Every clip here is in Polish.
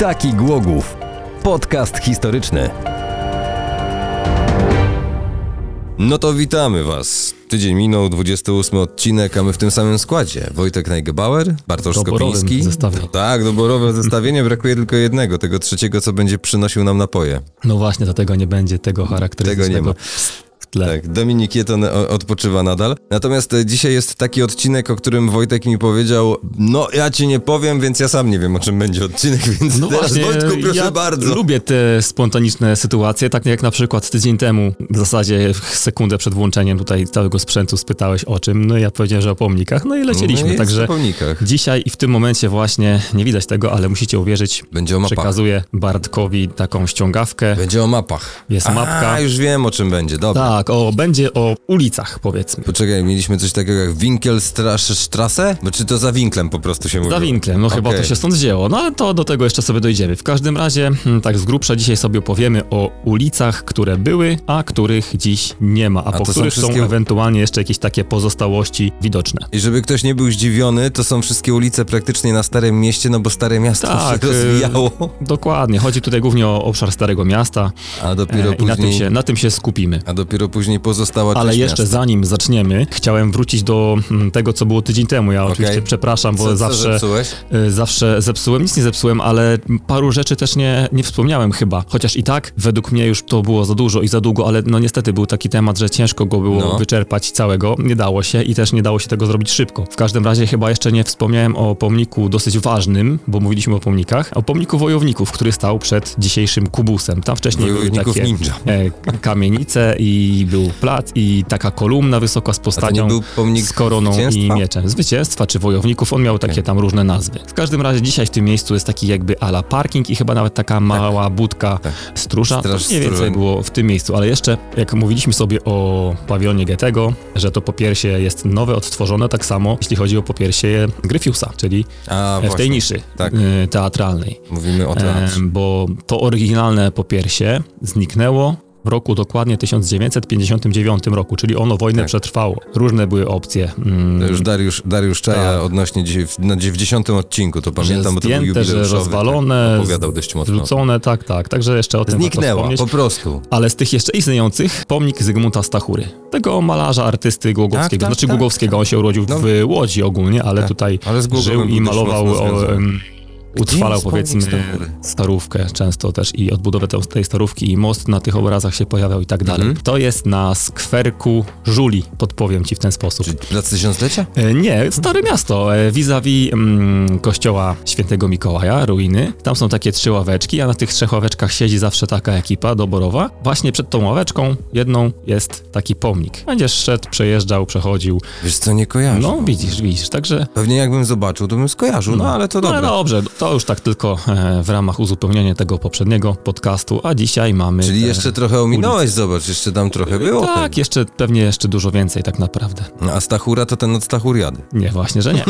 Taki Głogów. Podcast historyczny. No to witamy Was. Tydzień minął, 28 odcinek, a my w tym samym składzie. Wojtek Najgebauer, Bartosz Doborowym Skopiński. zestawieniu. Tak, doborowe zestawienie, brakuje tylko jednego, tego trzeciego, co będzie przynosił nam napoje. No właśnie, dlatego nie będzie tego charakterystycznego Tego nie ma. Tle. Tak, Dominik Jeton o- odpoczywa nadal. Natomiast e, dzisiaj jest taki odcinek, o którym Wojtek mi powiedział, no ja ci nie powiem, więc ja sam nie wiem, o czym będzie odcinek, więc No teraz właśnie, Wojtku, proszę ja bardzo. lubię te spontaniczne sytuacje, tak jak na przykład tydzień temu, w zasadzie sekundę przed włączeniem tutaj całego sprzętu spytałeś o czym, no i ja powiedziałem, że o pomnikach, no i lecieliśmy, no także dzisiaj i w tym momencie właśnie, nie widać tego, ale musicie uwierzyć, Będzie o mapach. przekazuję Bartkowi taką ściągawkę, Będzie o mapach. Jest A, mapka. już wiem, o czym będzie, dobra. tak, o, będzie o ulicach powiedzmy. Poczekaj, mieliśmy coś takiego jak Winkelstrasse? Bo czy to za winklem po prostu się mówi? Za winklem, no chyba Okej. to się stąd wzięło, no ale to do tego jeszcze sobie dojdziemy. W każdym razie, hmm, tak z grubsza dzisiaj sobie opowiemy o ulicach, które były, a których dziś nie ma, a, A po są których są, wszystkie- ewentualnie jeszcze jakieś takie pozostałości widoczne. I żeby ktoś nie był zdziwiony, to są wszystkie ulice praktycznie na Starym Mieście, no bo Stare Miasto Tak, się y, rozwijało. Dokładnie, chodzi tutaj głównie o obszar Starego Miasta A dopiero e, i na tym, później... się, na tym się skupimy. A dopiero później pozostała Ale część jeszcze miasta. zanim zaczniemy, chciałem wrócić do mm, tego, co było tydzień temu. Ja oczywiście przepraszam, bo Co, co zawsze zepsułeś? Y, Zawsze zepsułem, nic nie zepsułem, ale paru rzeczy też nie, nie wspomniałem chyba. Chociaż i tak, według mnie już to było za dużo i za długo, ale no niestety był taki temat, że ciężko go było No. wyczerpać całego. Nie dało się i też nie dało się tego zrobić szybko. W każdym razie chyba jeszcze nie wspomniałem o pomniku dosyć ważnym, bo mówiliśmy o pomnikach, o pomniku wojowników, który stał przed dzisiejszym kubusem. Tam wcześniej były takie ninja. e, kamienice i był plac i taka kolumna wysoka z postacią z koroną i mieczem. Zwycięstwa czy wojowników, on miał takie tam różne nazwy. W każdym razie dzisiaj w tym miejscu jest taki jakby ala parking i chyba nawet taka mała budka tak. stróża. Straż mniej więcej było w tym miejscu, ale jeszcze jak mówiliśmy sobie o pawionie Goethego, że to popiersie jest nowe, odtworzone, tak samo jeśli chodzi o popiersie Gryfiusa, czyli A, w tej właśnie. niszy Tak. y, teatralnej. Mówimy o teatrze. Em, bo to oryginalne popiersie zniknęło w roku dokładnie 1959 roku, czyli ono wojnę Tak. przetrwało. Różne były opcje. Mm, To już Dariusz, Dariusz Czaja Tak. odnośnie na 90 odcinku, to pamiętam, bo to był zdjęte, że jubileuszowy. rozwalone, tak, opowiadał dość mocno. Zrzucone, tak, tak. Także jeszcze o tym Zniknęła, po prostu. Ale z tych jeszcze istniejących, pomnik Zygmunta Stachury. Tego malarza, artysty Głogowskiego. Tak, tak, znaczy tak, Głogowskiego, on się urodził No. w Łodzi ogólnie, ale Tak, tutaj ale żył i malował, o. utrwalał powiedzmy starówkę często też i odbudowę te- tej starówki i most na tych obrazach się pojawiał i tak dalej. Mhm. To jest na skwerku Żuli, podpowiem ci w ten sposób. Plac Tysiąclecia? E, Nie, Stare Miasto, e, vis-a-vis mm, kościoła świętego Mikołaja, ruiny. Tam są takie trzy ławeczki, a na tych trzech ławeczkach siedzi zawsze taka ekipa doborowa. Właśnie przed tą ławeczką jedną jest taki pomnik. Będziesz szedł, przejeżdżał, przechodził. Wiesz co, nie kojarzę. No widzisz, widzisz, także... Pewnie jakbym zobaczył, to bym skojarzył, no, ale to No dobra. dobrze, to już tak tylko e, w ramach uzupełnienia tego poprzedniego podcastu, a dzisiaj mamy... Czyli jeszcze trochę ominąłeś, zobacz, jeszcze tam trochę było. Tak, pewnie. jeszcze pewnie jeszcze dużo więcej tak naprawdę. No, a Stachura to ten od Stachuriady. Nie, właśnie, że nie.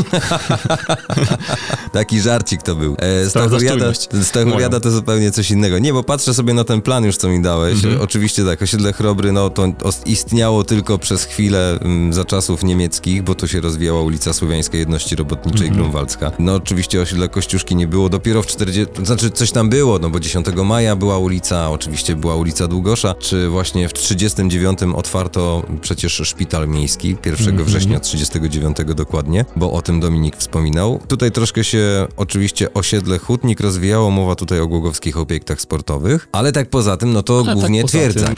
Taki żarcik to był. E, Stachuriada, Stachuriada to zupełnie coś innego. Nie, bo patrzę sobie na ten plan już, co mi dałeś. Mhm. Oczywiście tak, osiedle Chrobry, no to istniało tylko przez chwilę mm, za czasów niemieckich, bo tu się rozwijała ulica Słowiańskiej Jedności Robotniczej Mhm. Grunwaldzka. No oczywiście osiedle Kościuszki nie było, dopiero w 40... To znaczy coś tam było, no bo 10 maja była ulica, oczywiście była ulica Długosza, czy właśnie w 39 otwarto przecież szpital miejski, 1 Mhm. września 39 dokładnie, bo o tym Dominik wspominał. Tutaj troszkę się oczywiście osiedle Hutnik rozwijało, mowa tutaj o głogowskich obiektach sportowych, ale tak poza tym, no to Ale tak głównie poza twierdza. tym-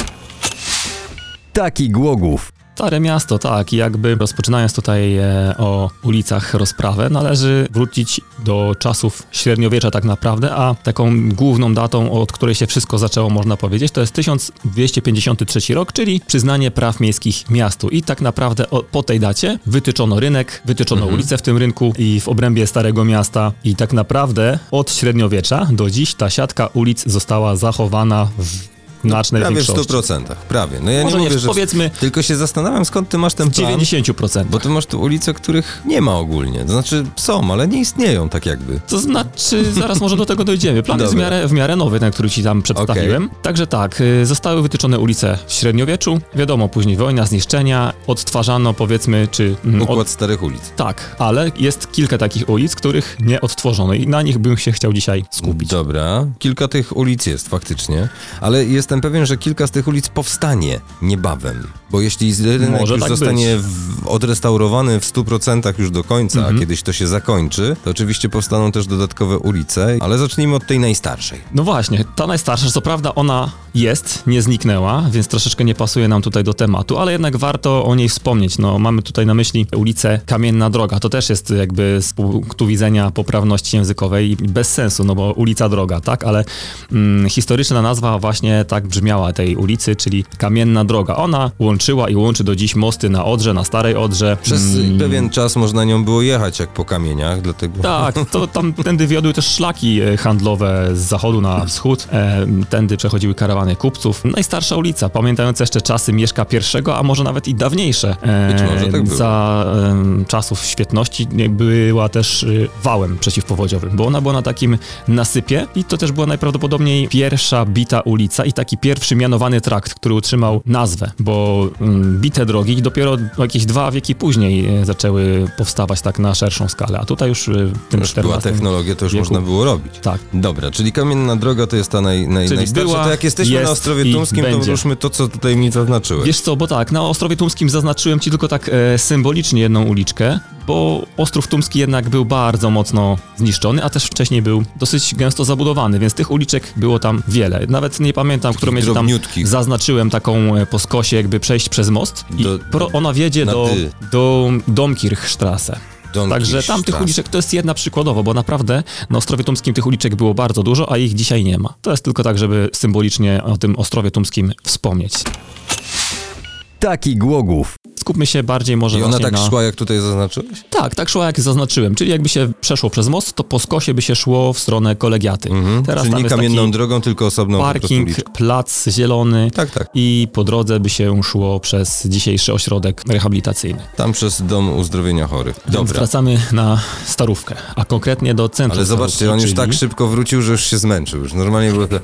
Taki Głogów. Stare miasto, tak. I jakby rozpoczynając tutaj e, o ulicach rozprawę, należy wrócić do czasów średniowiecza tak naprawdę, a taką główną datą, od której się wszystko zaczęło, można powiedzieć, to jest 1253 rok, czyli przyznanie praw miejskich miastu. I tak naprawdę o, po tej dacie wytyczono rynek, wytyczono ulice w tym rynku i w obrębie Starego Miasta. I tak naprawdę od średniowiecza do dziś ta siatka ulic została zachowana w znacznej Prawie w większości. 100%, prawie. No ja Może nie nie, mówię, że... powiedzmy Tylko się zastanawiam, skąd ty masz ten w plan. 90%. Bo ty masz tu ulice, których nie ma ogólnie. To znaczy są, ale nie istnieją tak jakby. To znaczy, zaraz może do tego dojdziemy. Plan jest w Dobra. miarę, w miarę nowy, ten, który ci tam przedstawiłem. Także tak, y, zostały wytyczone ulice w średniowieczu. Wiadomo, później wojna, zniszczenia, odtwarzano powiedzmy, czy... mm, Układ starych ulic. Tak, ale jest kilka takich ulic, których nie odtworzono i na nich bym się chciał dzisiaj skupić. Dobra, kilka tych ulic jest faktycznie, ale jestem pewien, że kilka z tych ulic powstanie niebawem. Bo jeśli rynek Może już tak zostanie w, odrestaurowany w 100% już do końca, Mhm. a kiedyś to się zakończy, to oczywiście powstaną też dodatkowe ulice, ale zacznijmy od tej najstarszej. No właśnie, ta najstarsza, co prawda ona jest, nie zniknęła, więc troszeczkę nie pasuje nam tutaj do tematu, ale jednak warto o niej wspomnieć. No, mamy tutaj na myśli ulicę Kamienna Droga. To też jest jakby z punktu widzenia poprawności językowej bez sensu, no bo ulica Droga, tak? Ale mm, historyczna nazwa właśnie tak brzmiała tej ulicy, czyli Kamienna Droga. Ona łączyła i łączy do dziś mosty na Odrze, na Starej Odrze. Przez Mm, pewien czas można nią było jechać jak po kamieniach, dlatego... tak, to tam tędy wiodły też szlaki e, handlowe z zachodu na wschód. E, tędy przechodziły karawany kupców. Najstarsza ulica, pamiętająca jeszcze czasy Mieszka I, a może nawet i dawniejsze. E, Być może tak było. Za e, czasów świetności była też e, wałem przeciwpowodziowym, bo ona była na takim nasypie i to też była najprawdopodobniej pierwsza bita ulica i taki pierwszy mianowany trakt, który utrzymał nazwę, bo mm, bite drogi dopiero jakieś dwa wieki później e, zaczęły powstawać tak na szerszą skalę, a tutaj już e, w tym Już była technologia, to już wieku. można było robić. Tak. Dobra, czyli kamienna droga to jest ta naj, naj, Czyli najstarsza. była, to jak jesteśmy jest na Ostrowie Tumskim, to będzie. ruszmy to, co tutaj mi zaznaczyłeś. Wiesz co, bo tak, na Ostrowie Tumskim zaznaczyłem ci tylko tak e, symbolicznie jedną uliczkę, bo Ostrów Tumski jednak był bardzo mocno zniszczony, a też wcześniej był dosyć gęsto zabudowany, więc tych uliczek było tam wiele. Nawet nie pamiętam, którą ja tam zaznaczyłem taką e, po skosie, jakby przejść przez most i Do- pro, ona wiedzie do, dy. do Domkirchstrasse. Także tam tych uliczek to jest jedna przykładowo, bo naprawdę na Ostrowie Tumskim tych uliczek było bardzo dużo, a ich dzisiaj nie ma. To jest tylko tak, żeby symbolicznie o tym Ostrowie Tumskim wspomnieć. Taki Głogów. Skupmy się bardziej może I ona tak na... szła, jak tutaj zaznaczyłeś? Tak, tak szła jak zaznaczyłem, czyli jakby się przeszło przez most, to po skosie by się szło w stronę kolegiaty. Mhm. Teraz Czyli nie kamienną drogą, tylko osobną parking, plac zielony Tak, tak. i po drodze by się szło przez dzisiejszy ośrodek rehabilitacyjny. Tam przez Dom Uzdrowienia Chorych. Więc Dobra. wracamy na Starówkę, a konkretnie do centrum Ale zobaczcie, Starówki, on już czyli- tak szybko wrócił, że już się zmęczył. Już normalnie było to...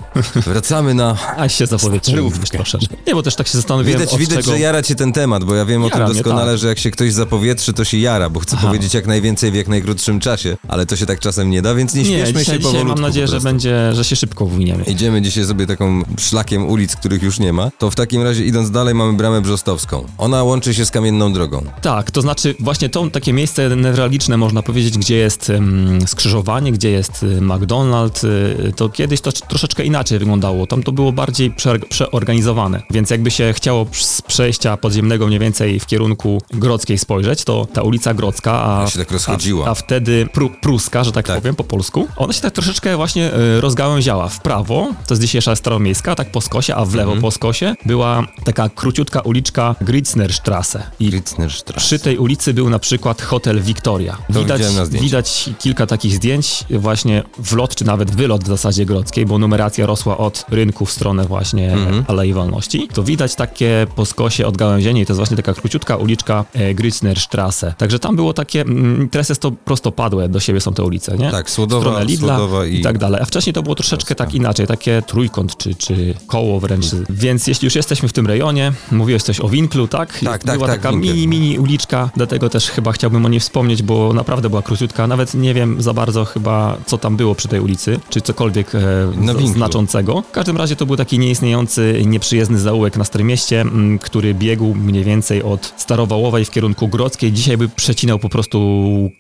Wracamy na... A się Starówkę. troszeczkę. Nie, bo też tak się zastanowiłem, Widać, widać czego... że jara cię ten temat, bo ja wiem o tym doskonale, tak. że jak się ktoś zapowietrzy, to się jara, bo chce Aha. powiedzieć jak najwięcej w jak najkrótszym czasie, ale to się tak czasem nie da, więc nie Nie, śpieszmy dzisiaj, się dzisiaj powolutku mam nadzieję, że będzie, że się szybko uwiniemy. Idziemy dzisiaj sobie taką szlakiem ulic, których już nie ma. To w takim razie idąc dalej mamy bramę brzostowską. Ona łączy się z kamienną drogą. Tak, to znaczy właśnie to takie miejsce newralgiczne można powiedzieć, gdzie jest em, skrzyżowanie, gdzie jest y, McDonald's, y, to kiedyś to troszeczkę inaczej wyglądało. Tam to było bardziej prze, przeorganizowane, więc jakby się chciało z przejścia podziemnego mniej więcej w kierunku Grodzkiej spojrzeć, to ta ulica Grodzka, a, się tak rozchodziła. a, a wtedy pru, pruska, że tak, Tak. powiem po polsku, ona się tak troszeczkę właśnie y, rozgałęziała w prawo, to jest dzisiejsza Staromiejska, tak po skosie, a w lewo Mhm. po skosie była taka króciutka uliczka Gritznerstrasse. I Ritznerstrasse. przy tej ulicy był na przykład hotel Victoria. To Widać, widać kilka takich zdjęć, właśnie wlot, czy nawet wylot w zasadzie grodzkiej, bo numeracja rosła od rynku w stronę właśnie Mhm. Alei Wolności. To widać takie po skosie odgałęzienie i to jest właśnie taka króciutka uliczka e, Gritznerstrasse. Także tam było takie, mm, teraz jest to prostopadłe, do siebie są te ulice, nie? Tak, Słodowa, Lidla Słodowa i... i... tak dalej. A wcześniej to było troszeczkę tak inaczej, takie trójkąt czy, czy koło wręcz. Więc jeśli już jesteśmy w tym rejonie, mówiłeś coś o Winklu, tak? Tak, tak, Była tak, taka mini, mini uliczka, dlatego też chyba chciałbym o niej wspomnieć, bo naprawdę była króciutka. Nawet nie wiem za bardzo chyba, co tam było przy tej ulicy, czy cokolwiek e, Na z- znaczącego. W każdym razie to był taki nieistniejący, nieprzyjezdny zaułek na Starym Mieście, m, który biegł mniej więcej od Starowałowej w kierunku Grodzkiej. Dzisiaj by przecinał po prostu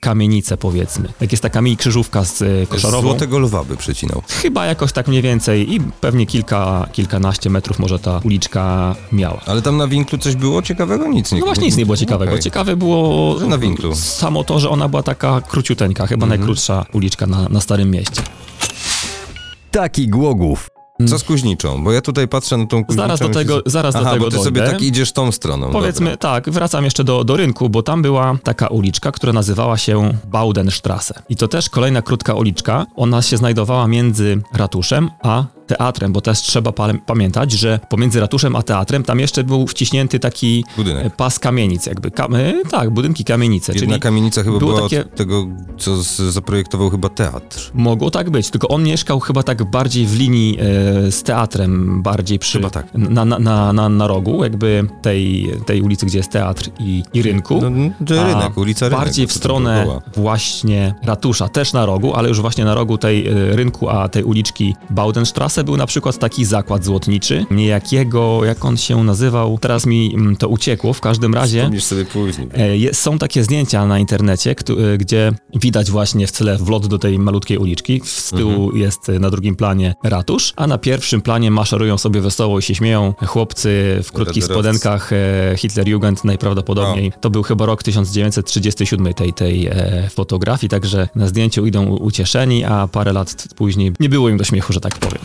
kamienicę, powiedzmy. Jak jest taka mini krzyżówka z e, Z koszarową. Złotego Lwa by przecinał. Chyba jakoś tak mniej więcej i pewnie kilka, kilkanaście metrów może ta uliczka miała. Ale tam na Winklu coś było ciekawego? Nic nie No właśnie nic nie było ciekawego. Okej. Ciekawe było Że na Winklu. samo to, że ona była taka króciuteńka, chyba Mhm. najkrótsza uliczka na, na Starym Mieście. Taki Głogów. Co z Kuźniczą? Bo ja tutaj patrzę na tą Kuźniczą... Zaraz do tego, się- zaraz Aha, do tego bo ty dojdę. sobie tak idziesz tą stroną. Powiedzmy dobra. tak, wracam jeszcze do, do rynku, bo tam była taka uliczka, która nazywała się Baudenstrasse. I to też kolejna krótka uliczka. Ona się znajdowała między ratuszem a teatrem, bo też trzeba pa pamiętać, że pomiędzy ratuszem a teatrem tam jeszcze był wciśnięty taki Budynek. e, pas kamienic, jakby. Kam e, tak, budynki kamienice. Jedna czyli kamienica chyba było była takie- od tego, co zaprojektował chyba teatr. Mogło tak być, tylko on mieszkał chyba tak bardziej w linii e, z teatrem, bardziej przy, Chyba tak. na, na, na, na, na rogu, jakby tej, tej ulicy, gdzie jest teatr i, i rynku. No, no, rynek, ulica Rynek. Bardziej w stronę właśnie ratusza, też na rogu, ale już właśnie na rogu tej e, rynku, a tej uliczki Baudenstrasse był na przykład taki zakład złotniczy, niejakiego, jak on się nazywał, teraz mi mm, to uciekło, w każdym razie... Wspomnisz sobie później. E, Są takie zdjęcia na internecie, e, gdzie widać właśnie w tle wlot do tej malutkiej uliczki. Z tyłu Mhm. jest e, na drugim planie ratusz, a na pierwszym planie maszerują sobie wesoło i się śmieją chłopcy w krótkich spodenkach Hitlerjugend najprawdopodobniej. To był chyba rok 1937 tej, tej fotografii, także na zdjęciu idą ucieszeni, a parę lat później nie było im do śmiechu, że tak powiem.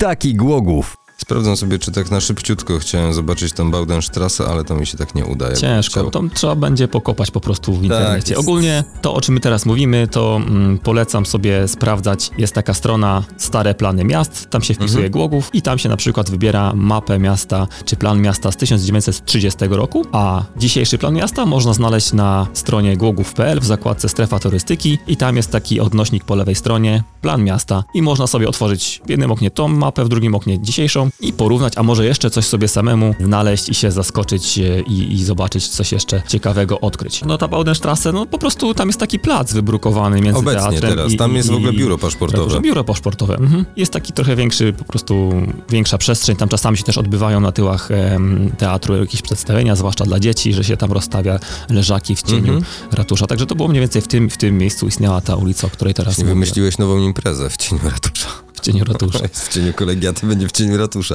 Taki Głogów. Sprawdzam sobie, czy tak na szybciutko chciałem zobaczyć tą Baudenstrasse, ale to mi się tak nie uda. jakbym Ciężko, to trzeba będzie pokopać po prostu w internecie. jest. Ogólnie to, o czym my teraz mówimy, to mm, polecam sobie sprawdzać. Jest taka strona Stare Plany Miast, tam się wpisuje Mhm. Głogów i tam się na przykład wybiera mapę miasta, czy plan miasta z 1930 roku, a dzisiejszy plan miasta można znaleźć na stronie głogów.pl w zakładce Strefa Turystyki i tam jest taki odnośnik po lewej stronie, plan miasta i można sobie otworzyć w jednym oknie tą mapę, w drugim oknie dzisiejszą i porównać, a może jeszcze coś sobie samemu znaleźć i się zaskoczyć e, i, i zobaczyć coś jeszcze ciekawego odkryć. No ta Baudenstrasse, no po prostu tam jest taki plac wybrukowany między Obecnie teatrem teraz, i, tam i, jest w ogóle i- biuro paszportowe. Dobrze, biuro paszportowe. Mhm. Jest taki trochę większy, po prostu większa przestrzeń. Tam czasami się też odbywają na tyłach em, teatru jakieś przedstawienia, zwłaszcza dla dzieci, że się tam rozstawia leżaki w cieniu Mhm. ratusza. Także to było mniej więcej w tym, w tym miejscu istniała ta ulica, o której teraz Nie mówię. wymyśliłeś nową imprezę w cieniu ratusza. W cieniu ratusza. Jest w cieniu kolegiaty, będzie w cieniu ratusza.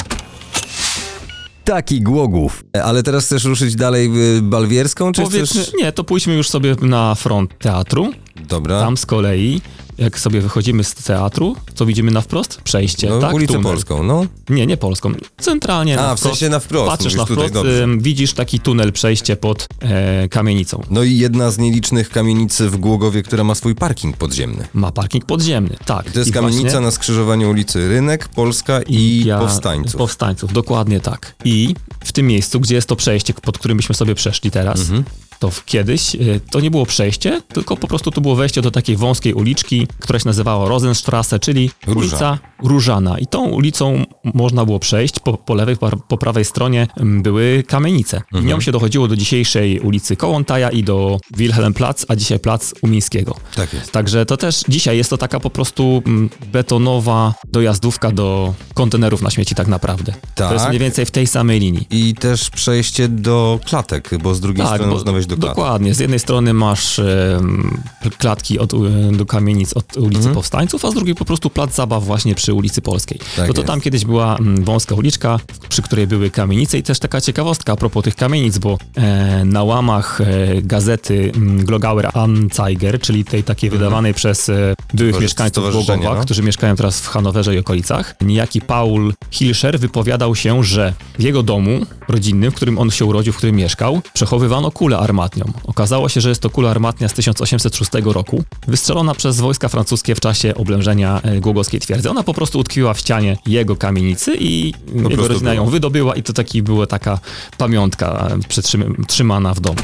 Taki Głogów. E, Ale teraz chcesz ruszyć dalej y, Balwierską, czy Powiedzmy, chcesz... nie, to pójdźmy już sobie na front teatru. Dobra. Tam z kolei, jak sobie wychodzimy z teatru, co widzimy na wprost? Przejście, no, tak? ulicę Tunel. Polską, no. Nie, nie polską. Centralnie na A, w wprost. sensie na wprost, Patrzysz na wprost, widzisz taki tunel, przejście pod e, kamienicą. No i jedna z nielicznych kamienic w Głogowie, która ma swój parking podziemny. Ma parking podziemny, tak. To jest I kamienica właśnie- na skrzyżowaniu ulicy Rynek, Polska i Ja- Powstańców. Powstańców, dokładnie tak. I w tym miejscu, gdzie jest to przejście, pod którym byśmy sobie przeszli teraz, Mhm. To kiedyś y, to nie było przejście, tylko po prostu to było wejście do takiej wąskiej uliczki, która się nazywała Rosenstrasse, czyli Róża. ulica Różana. I tą ulicą można było przejść. Po, po lewej, po, prawej stronie mm, były kamienice. I Mhm. nią się dochodziło do dzisiejszej ulicy Kołątaja i do Wilhelmplatz, a dzisiaj plac Umińskiego. Tak jest. Także to też dzisiaj jest to taka po prostu mm, betonowa dojazdówka do kontenerów na śmieci tak naprawdę. Tak. To jest mniej więcej w tej samej linii. I też przejście do klatek, bo z drugiej strony Tak, bo, można wejść do klatek. dokładnie. Z jednej strony masz klatki od, do kamienic od ulicy Mhm. Powstańców, a z drugiej po prostu plac zabaw właśnie przy ulicy Polskiej. Tak no to jest. tam kiedyś była wąska uliczka, przy której były kamienice i też taka ciekawostka a propos tych kamienic, bo e, na łamach e, gazety Glogauer Anzeiger, czyli tej takiej wydawanej przez e, byłych mieszkańców Głogowa, no. którzy mieszkają teraz w Hanowerze i okolicach, niejaki Paul Hilscher wypowiadał się, że w jego domu rodzinnym, w którym on się urodził, w którym mieszkał, przechowywano kulę armatnią. Okazało się, że jest to kula armatnia z 1806 roku, wystrzelona przez wojska francuskie w czasie oblężenia e, głogowskiej twierdzy. Ona po prostu utkwiła w ścianie jego kamienicy i jego prostu rodzina ją była. wydobyła i to taki była taka pamiątka e, przytrzym- trzymana w domu.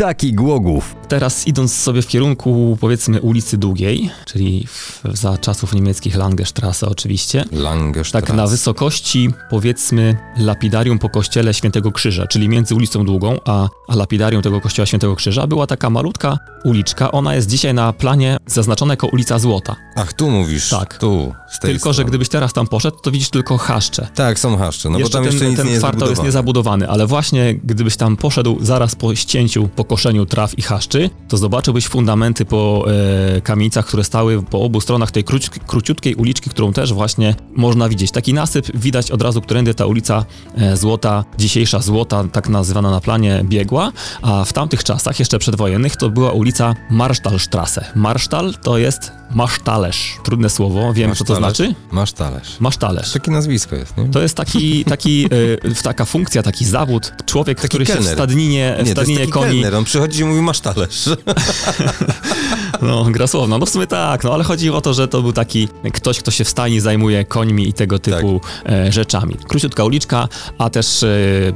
Taki Głogów. Teraz idąc sobie w kierunku powiedzmy ulicy Długiej, czyli w, za czasów niemieckich Langestrasse oczywiście, Langestrasse. tak na wysokości powiedzmy lapidarium po kościele Świętego Krzyża, czyli między ulicą Długą a, a lapidarium tego kościoła Świętego Krzyża była taka malutka uliczka. Ona jest dzisiaj na planie zaznaczona jako ulica Złota. Ach, tu mówisz. Tak. Tu, Tylko, że strony. gdybyś teraz tam poszedł, to widzisz tylko chaszcze. Tak, są haszcze, no jeszcze bo tam ten, jeszcze nic ten nie jest jest niezabudowany, ale właśnie gdybyś tam poszedł zaraz po ścięciu, po koszeniu traw i chaszczy, to zobaczyłbyś fundamenty po e, kamienicach, które stały po obu stronach tej króć, króciutkiej uliczki, którą też właśnie można widzieć. Taki nasyp widać od razu, którędy ta ulica e, Złota, dzisiejsza Złota, tak nazywana na planie, biegła, a w tamtych czasach, jeszcze przedwojennych, to była ulica Marsztalstrasse. Marsztal to jest masztalerz. Trudne słowo, wiem Masz co to talerz? znaczy. Masz talerz. Masztalerz. Takie nazwisko jest, nie? To jest taki, taki e, taka funkcja, taki zawód. Człowiek, Taki który się w kelner. stadninie, w Nie, jest stadninie koni. kelner, on przychodzi i mówi masz talerz. No, gra słowna. No w sumie tak, no ale chodzi o to, że to był taki ktoś, kto się w stajni zajmuje końmi i tego typu e, rzeczami. Króciutka uliczka, a też e,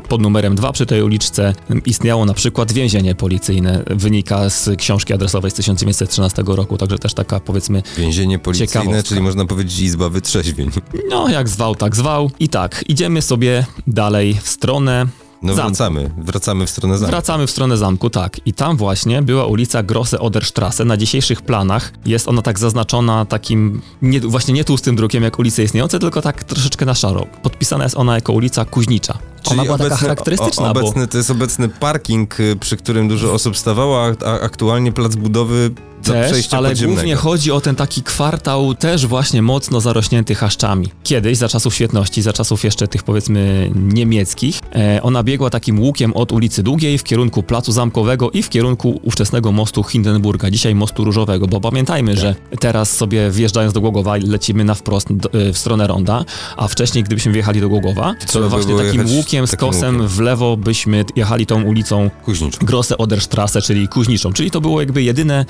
pod numerem dwa przy tej uliczce istniało na przykład więzienie policyjne. Wynika z książki adresowej z 1913 roku, także też taka powiedzmy, Więzienie policyjne, czyli można powiedzieć izba wytrzeźwień. no jak zwał, tak zwał. I tak, idziemy sobie dalej w stronę No zamku. wracamy, wracamy w stronę zamku. Wracamy w stronę zamku, tak. I tam właśnie była ulica Grosse Oderstrasse. Na dzisiejszych planach jest ona tak zaznaczona takim, nie, właśnie nie tłustym drukiem jak ulice istniejące, tylko tak troszeczkę na szaro. Podpisana jest ona jako ulica Kuźnicza. Czyli ona była taka obecny- charakterystyczna, o, bo obecny, To jest obecny parking, y, przy którym dużo osób stawało, a, aktualnie plac budowy do też, ale podziemnego. głównie chodzi o ten taki kwartał też właśnie mocno zarośnięty chaszczami. Kiedyś, za czasów świetności, za czasów jeszcze tych powiedzmy niemieckich, e, ona biegła takim łukiem od ulicy Długiej w kierunku Placu Zamkowego i w kierunku ówczesnego mostu Hindenburga, dzisiaj mostu Różowego, bo pamiętajmy, że teraz sobie wjeżdżając do Głogowa lecimy na wprost do, e, w stronę Ronda, a wcześniej gdybyśmy wjechali do Głogowa, to by właśnie takim łukiem z kosem łukiem. w lewo byśmy jechali tą ulicą Kuźnicz. Grosse Oderstrasse, czyli Kuźniczą. Czyli to było jakby jedyne,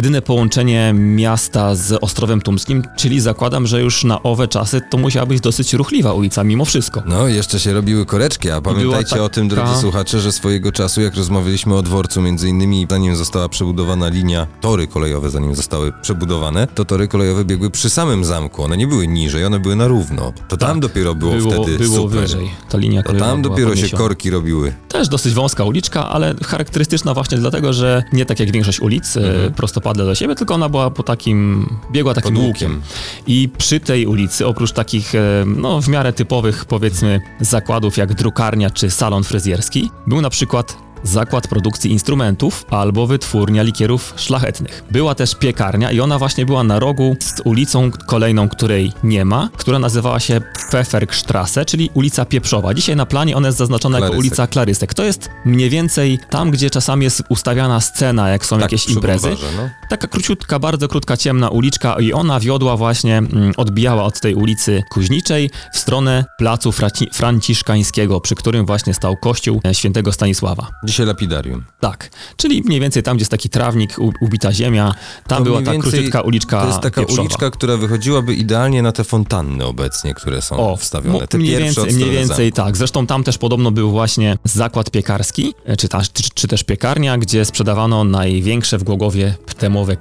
jedyne połączenie miasta z Ostrowem Tumskim, czyli zakładam, że już na owe czasy to musiała być dosyć ruchliwa ulica mimo wszystko. No, jeszcze się robiły koreczki, a pamiętajcie była o tym, drodzy słuchacze, że swojego czasu, jak rozmawialiśmy o dworcu, między innymi zanim została przebudowana linia, tory kolejowe, zanim zostały przebudowane, to tory kolejowe biegły przy samym zamku, one nie były niżej, one były na równo. To tam dopiero było, Tak. było wtedy było super. wyżej. Ta linia To kolejowa tam była dopiero się korki robiły. Też dosyć wąska uliczka, ale charakterystyczna właśnie dlatego, że nie tak jak większość ulic, mhm. prostopadle do siebie, tylko ona była po takim, biegła takim Pod łukiem. łukiem. I przy tej ulicy, oprócz takich, e, no w miarę typowych, powiedzmy, zakładów jak drukarnia czy salon fryzjerski, był na przykład zakład produkcji instrumentów albo wytwórnia likierów szlachetnych. Była też piekarnia i ona właśnie była na rogu z ulicą kolejną, której nie ma, która nazywała się Pfefferkstrasse, czyli ulica Pieprzowa. Dzisiaj na planie ona jest zaznaczona jako Klarysek. ulica Klarysek. To jest mniej więcej tam, gdzie czasami jest ustawiana scena, jak są jakieś przy imprezy. no. Taka króciutka, bardzo krótka, ciemna uliczka i ona wiodła właśnie, mm, odbijała od tej ulicy Kuźniczej w stronę placu Franciszkańskiego, przy którym właśnie stał kościół e, świętego Stanisława. Dzisiaj lapidarium. Tak, czyli mniej więcej tam, gdzie jest taki trawnik, ubita ziemia, tam To była ta króciutka uliczka To jest taka pieprzowa. uliczka, która wychodziłaby idealnie na te fontanny obecnie, które są O, wstawione. Te mniej więcej, mniej więcej tak. Zresztą tam też podobno był właśnie zakład piekarski, e, czy, ta, czy, czy też piekarnia, gdzie sprzedawano największe w Głogowie ptemowe,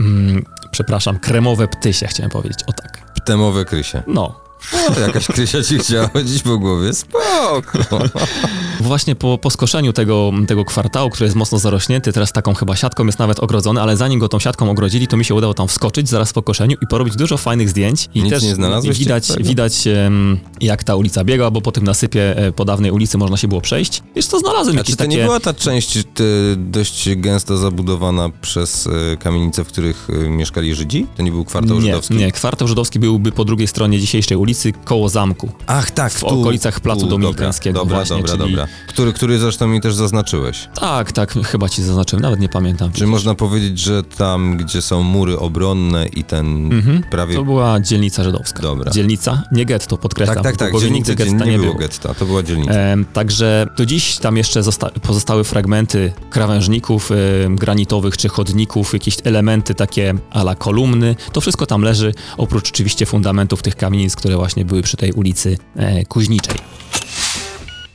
mm, przepraszam, kremowe ptysie, chciałem powiedzieć, o tak. Ptemowe krysie. No, O, jakaś krysia ci chciała chodzić po głowie. Spoko. Właśnie po, po skoszeniu tego, tego kwartału, który jest mocno zarośnięty, teraz taką chyba siatką jest nawet ogrodzony, ale zanim go tą siatką ogrodzili, to mi się udało tam wskoczyć zaraz po koszeniu i porobić dużo fajnych zdjęć. I Nic też nie znalazłeś widać, ciekawego? widać jak ta ulica biega, bo po tym nasypie e, po dawnej ulicy można się było przejść. Wiesz co, znalazłem A jakieś czy to takie... nie była ta część y, dość gęsto zabudowana przez y, kamienice, w których mieszkali Żydzi? To nie był kwartał nie, żydowski? nie, kwartał żydowski byłby po drugiej stronie dzisiejszej ulicy, koło zamku. Ach, tak, W okolicach Placu Dominikańskiego Dobra, właśnie, dobra, czyli- dobra. Który, który zresztą mi też zaznaczyłeś. Tak, tak, chyba ci zaznaczyłem, nawet nie pamiętam. Czy można powiedzieć, że tam, gdzie są mury obronne i ten Mhm. prawie... To była dzielnica żydowska. Dobra. Dzielnica, nie getto, podkreślam. tak, tak, tak, Głogowie dzielnicy, getta nie nie było getta, to była dzielnica. Em, także do dziś tam jeszcze zosta- pozostały fragmenty krawężników em, granitowych czy chodników, jakieś elementy takie ala kolumny. To wszystko tam leży, oprócz oczywiście fundamentów tych kamienic, które właśnie były przy tej ulicy e, Kuźniczej.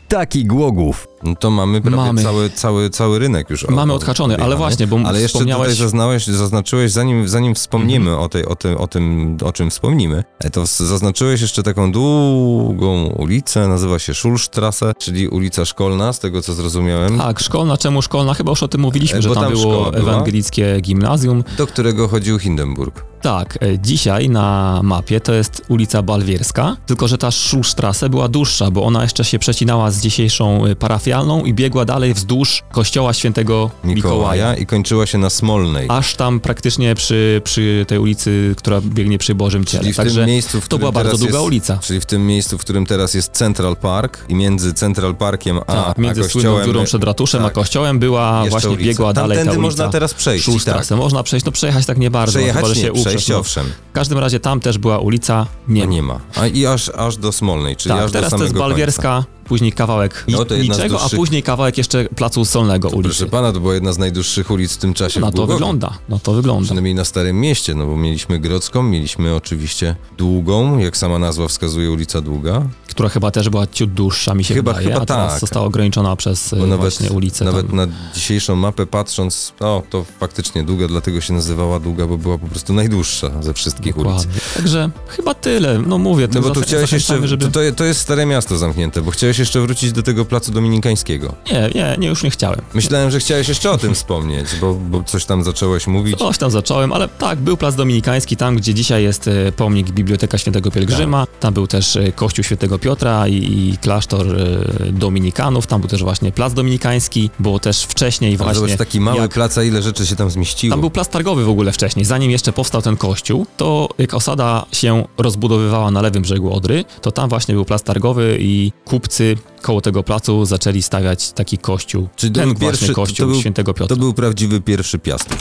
Taki Głogów. No to mamy Mamy. Cały, cały, cały rynek już. Mamy odhaczony, ale właśnie, bo Ale jeszcze wspomniałeś- tutaj zaznałeś, zaznaczyłeś, zanim, zanim wspomnimy o, tej, o, tym, o tym, o czym wspomnimy, e, to zaznaczyłeś jeszcze taką długą ulicę, nazywa się Schulstrasse, czyli ulica szkolna, z tego co zrozumiałem, Tak, szkolna, czemu szkolna? Chyba już o tym mówiliśmy, E, że bo tam, tam było ewangelickie gimnazjum. do którego chodził Hindenburg. Tak, e, dzisiaj na mapie to jest ulica Balwierska, tylko że ta Schulstrasse była dłuższa, bo ona jeszcze się przecinała z dzisiejszą e, parafialną i biegła dalej wzdłuż kościoła świętego Mikołaja. Mikołaja i kończyła się na Smolnej. Aż tam praktycznie przy, przy tej ulicy, która biegnie przy Bożym Ciele. Czyli w Także tym miejscu, w to była bardzo teraz długa jest, ulica. Czyli w tym miejscu, w którym teraz jest Central Park i między Central Parkiem a, Tak, między a kościołem... dziurą przed ratuszem a tak, kościołem była jeszcze właśnie ulica. biegła dalej ta Tamtędy ulica. można teraz przejść, Schulstrasse. tak. Można przejść, no przejechać tak nie bardzo. Przejechać chyba, nie, się uprzesz, przejść no. owszem. W każdym razie tam też była ulica, nie Nie, ma. nie ma. A i aż, aż do Smolnej, czyli Tak, aż teraz do to jest Balwierska, później kawałek No, to niczego, a dłuższych- później kawałek jeszcze placu Solnego ulicy. Proszę pana, to była jedna z najdłuższych ulic w tym czasie w to Głogowie. wygląda, no to wygląda. Przynajmniej na Starym Mieście, no bo mieliśmy Grodzką, mieliśmy oczywiście Długą, jak sama nazwa wskazuje, ulica Długa. Która chyba też była ciut dłuższa, mi się Chyba- wydaje, chyba a teraz tak. została ograniczona przez Bo e, nawet, właśnie ulicę. nawet tam. na dzisiejszą mapę patrząc, o, to faktycznie Długa, dlatego się nazywała Długa, bo była po prostu najdłuższa ze wszystkich ulic. Dokładnie. Także chyba tyle. No mówię, No bo tu chciałeś jeszcze, żeby... to, to jest Stare Miasto zamknięte, bo chciałeś jeszcze wrócić do tego Placu Dominikańskiego. Nie, nie, nie, już nie chciałem. Myślałem, że chciałeś jeszcze o tym wspomnieć, bo, bo coś tam zacząłeś mówić. Coś tam zacząłem, ale tak, był Plac Dominikański, tam gdzie dzisiaj jest e, pomnik Biblioteka Świętego Pielgrzyma, Tak. tam był też e, kościół Świętego Piotra i, i klasztor e, Dominikanów, tam był też właśnie Plac Dominikański, było też wcześniej Ale właśnie... Zobacz, taki mały jak- plac, a ile rzeczy się tam zmieściło. Tam był plac targowy w ogóle wcześniej, zanim jeszcze powstał ten kościół, to jak osada się rozbudowywała na lewym brzegu Odry, to tam właśnie był plac targowy i kupcy koło tego placu zaczęli stawiać taki kościół. Czyli to ten pierwszy- kościół to był- Świętego Piotra. To był prawdziwy pierwszy Piastów.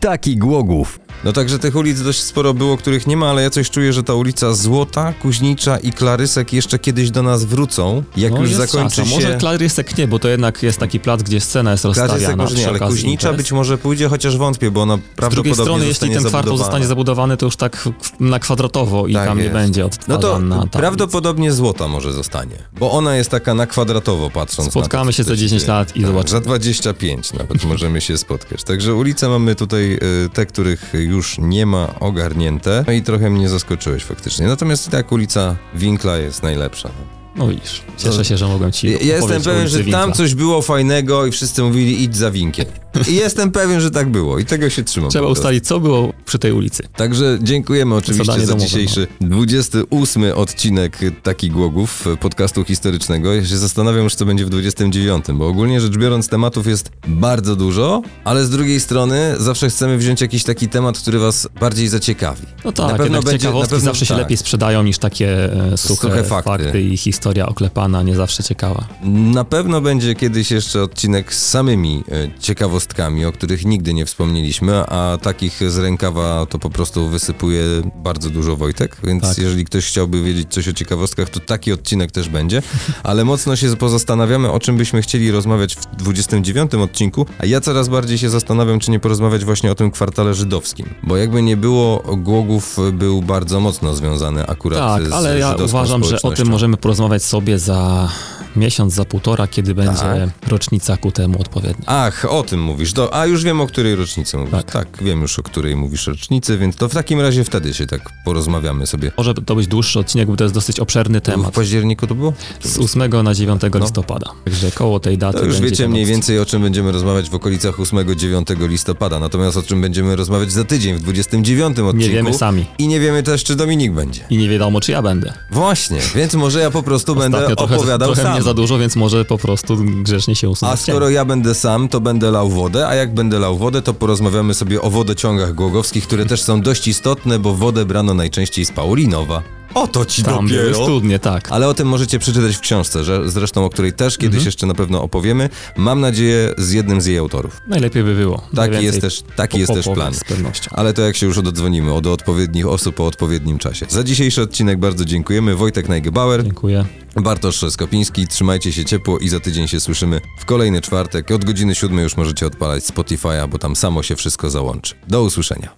Taki Głogów. No także tych ulic dość sporo było, których nie ma, ale ja coś czuję, że ta ulica Złota, Kuźnicza i Klarysek jeszcze kiedyś do nas wrócą, jak No, już zakończy szansa. się... Może Klarysek nie, bo to jednak jest taki plac, gdzie scena jest Klarysek rozstawiana może nie, ale Kuźnicza imprez. być może pójdzie, chociaż wątpię, bo ona Z drugiej prawdopodobnie strony, jeśli ten kwartał zostanie zabudowany, to już tak na kwadratowo i Tak tam nie jest. będzie No odtwarzana to na tablicy. prawdopodobnie Złota może zostanie, bo ona jest taka na kwadratowo patrząc Spotkamy to, się co za się 10 dzieje. lat i tak, zobaczymy. Za 25 nawet możemy się spotkać. Także ulice mamy tutaj y, te, których już nie ma ogarnięte. No i trochę mnie zaskoczyłeś faktycznie. Natomiast tak ulica Winkla jest najlepsza. No widzisz, cieszę się, że mogłem ci Ja, ja jestem pewien, że tam coś było fajnego i wszyscy mówili idź za winkiem. I jestem pewien, że tak było i tego się trzymam. Trzeba ustalić, co było przy tej ulicy. Także dziękujemy oczywiście Zadanie za domowe, dzisiejszy 28 odcinek Taki Głogów podcastu historycznego. Ja się zastanawiam już, co będzie w 29, bo ogólnie rzecz biorąc tematów jest bardzo dużo, ale z drugiej strony zawsze chcemy wziąć jakiś taki temat, który was bardziej zaciekawi. No tak, Na pewno będzie- ciekawostki na pewno zawsze się tak. lepiej sprzedają niż takie e, suche, Suche fakty. fakty. i historia oklepana, nie zawsze ciekawa. Na pewno będzie kiedyś jeszcze odcinek z samymi e, ciekawostkami, o których nigdy nie wspomnieliśmy, a takich z rękawa to po prostu wysypuje bardzo dużo Wojtek, więc Tak. jeżeli ktoś chciałby wiedzieć coś o ciekawostkach, to taki odcinek też będzie, ale mocno się pozastanawiamy, o czym byśmy chcieli rozmawiać w 29 odcinku, a ja coraz bardziej się zastanawiam, czy nie porozmawiać właśnie o tym kwartale żydowskim, bo jakby nie było, Głogów był bardzo mocno związany akurat Tak, z ale ja uważam, że o tym możemy porozmawiać sobie za miesiąc, za półtora, kiedy będzie Tak. rocznica ku temu odpowiednia. Ach, o tym mówisz. Do, a już wiem, o której rocznicy mówisz. Tak. Tak. wiem już, o której mówisz rocznicy, więc to w takim razie wtedy się tak porozmawiamy sobie. Może to być dłuższy odcinek, bo to jest dosyć obszerny W temat. październiku to było? Z 8 na 9 listopada. Także koło tej daty To już wiecie mniej więcej, o czym będziemy rozmawiać w okolicach 8-9 listopada. Natomiast o czym będziemy rozmawiać za tydzień, w 29 odcinku. Nie wiemy sami. I nie wiemy też, czy Dominik będzie. I nie wiadomo, czy ja będę. Właśnie, więc może ja po prostu będę trochę, opowiadał trochę sam. mnie za dużo, więc może po prostu grzecznie się usunąć. A skoro ja będę sam, to będę lał wodę, a jak będę lał wodę, to porozmawiamy sobie o wodociągach głogowskich, które też są dość istotne, bo wodę brano najczęściej z Paulinowa. Oto ci Tam były dopiero. studnie, tak. Ale o tym możecie przeczytać w książce, że, zresztą o której też kiedyś Mhm. jeszcze na pewno opowiemy. Mam nadzieję z jednym z jej autorów. Najlepiej by było. Taki jest też, taki jest też plan. Z pewnością. Ale to jak się już ododzwonimy od odpowiednich osób o odpowiednim czasie. Za dzisiejszy odcinek bardzo dziękujemy. Wojtek Najgebauer, Dziękuję. Bartosz Skopiński. Trzymajcie się ciepło i za tydzień się słyszymy w kolejny czwartek. Od godziny siódmej już możecie odpalać Spotify'a, bo tam samo się wszystko załączy. Do usłyszenia.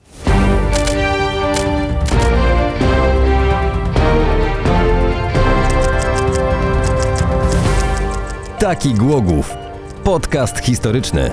Taki Głogów. Podcast historyczny.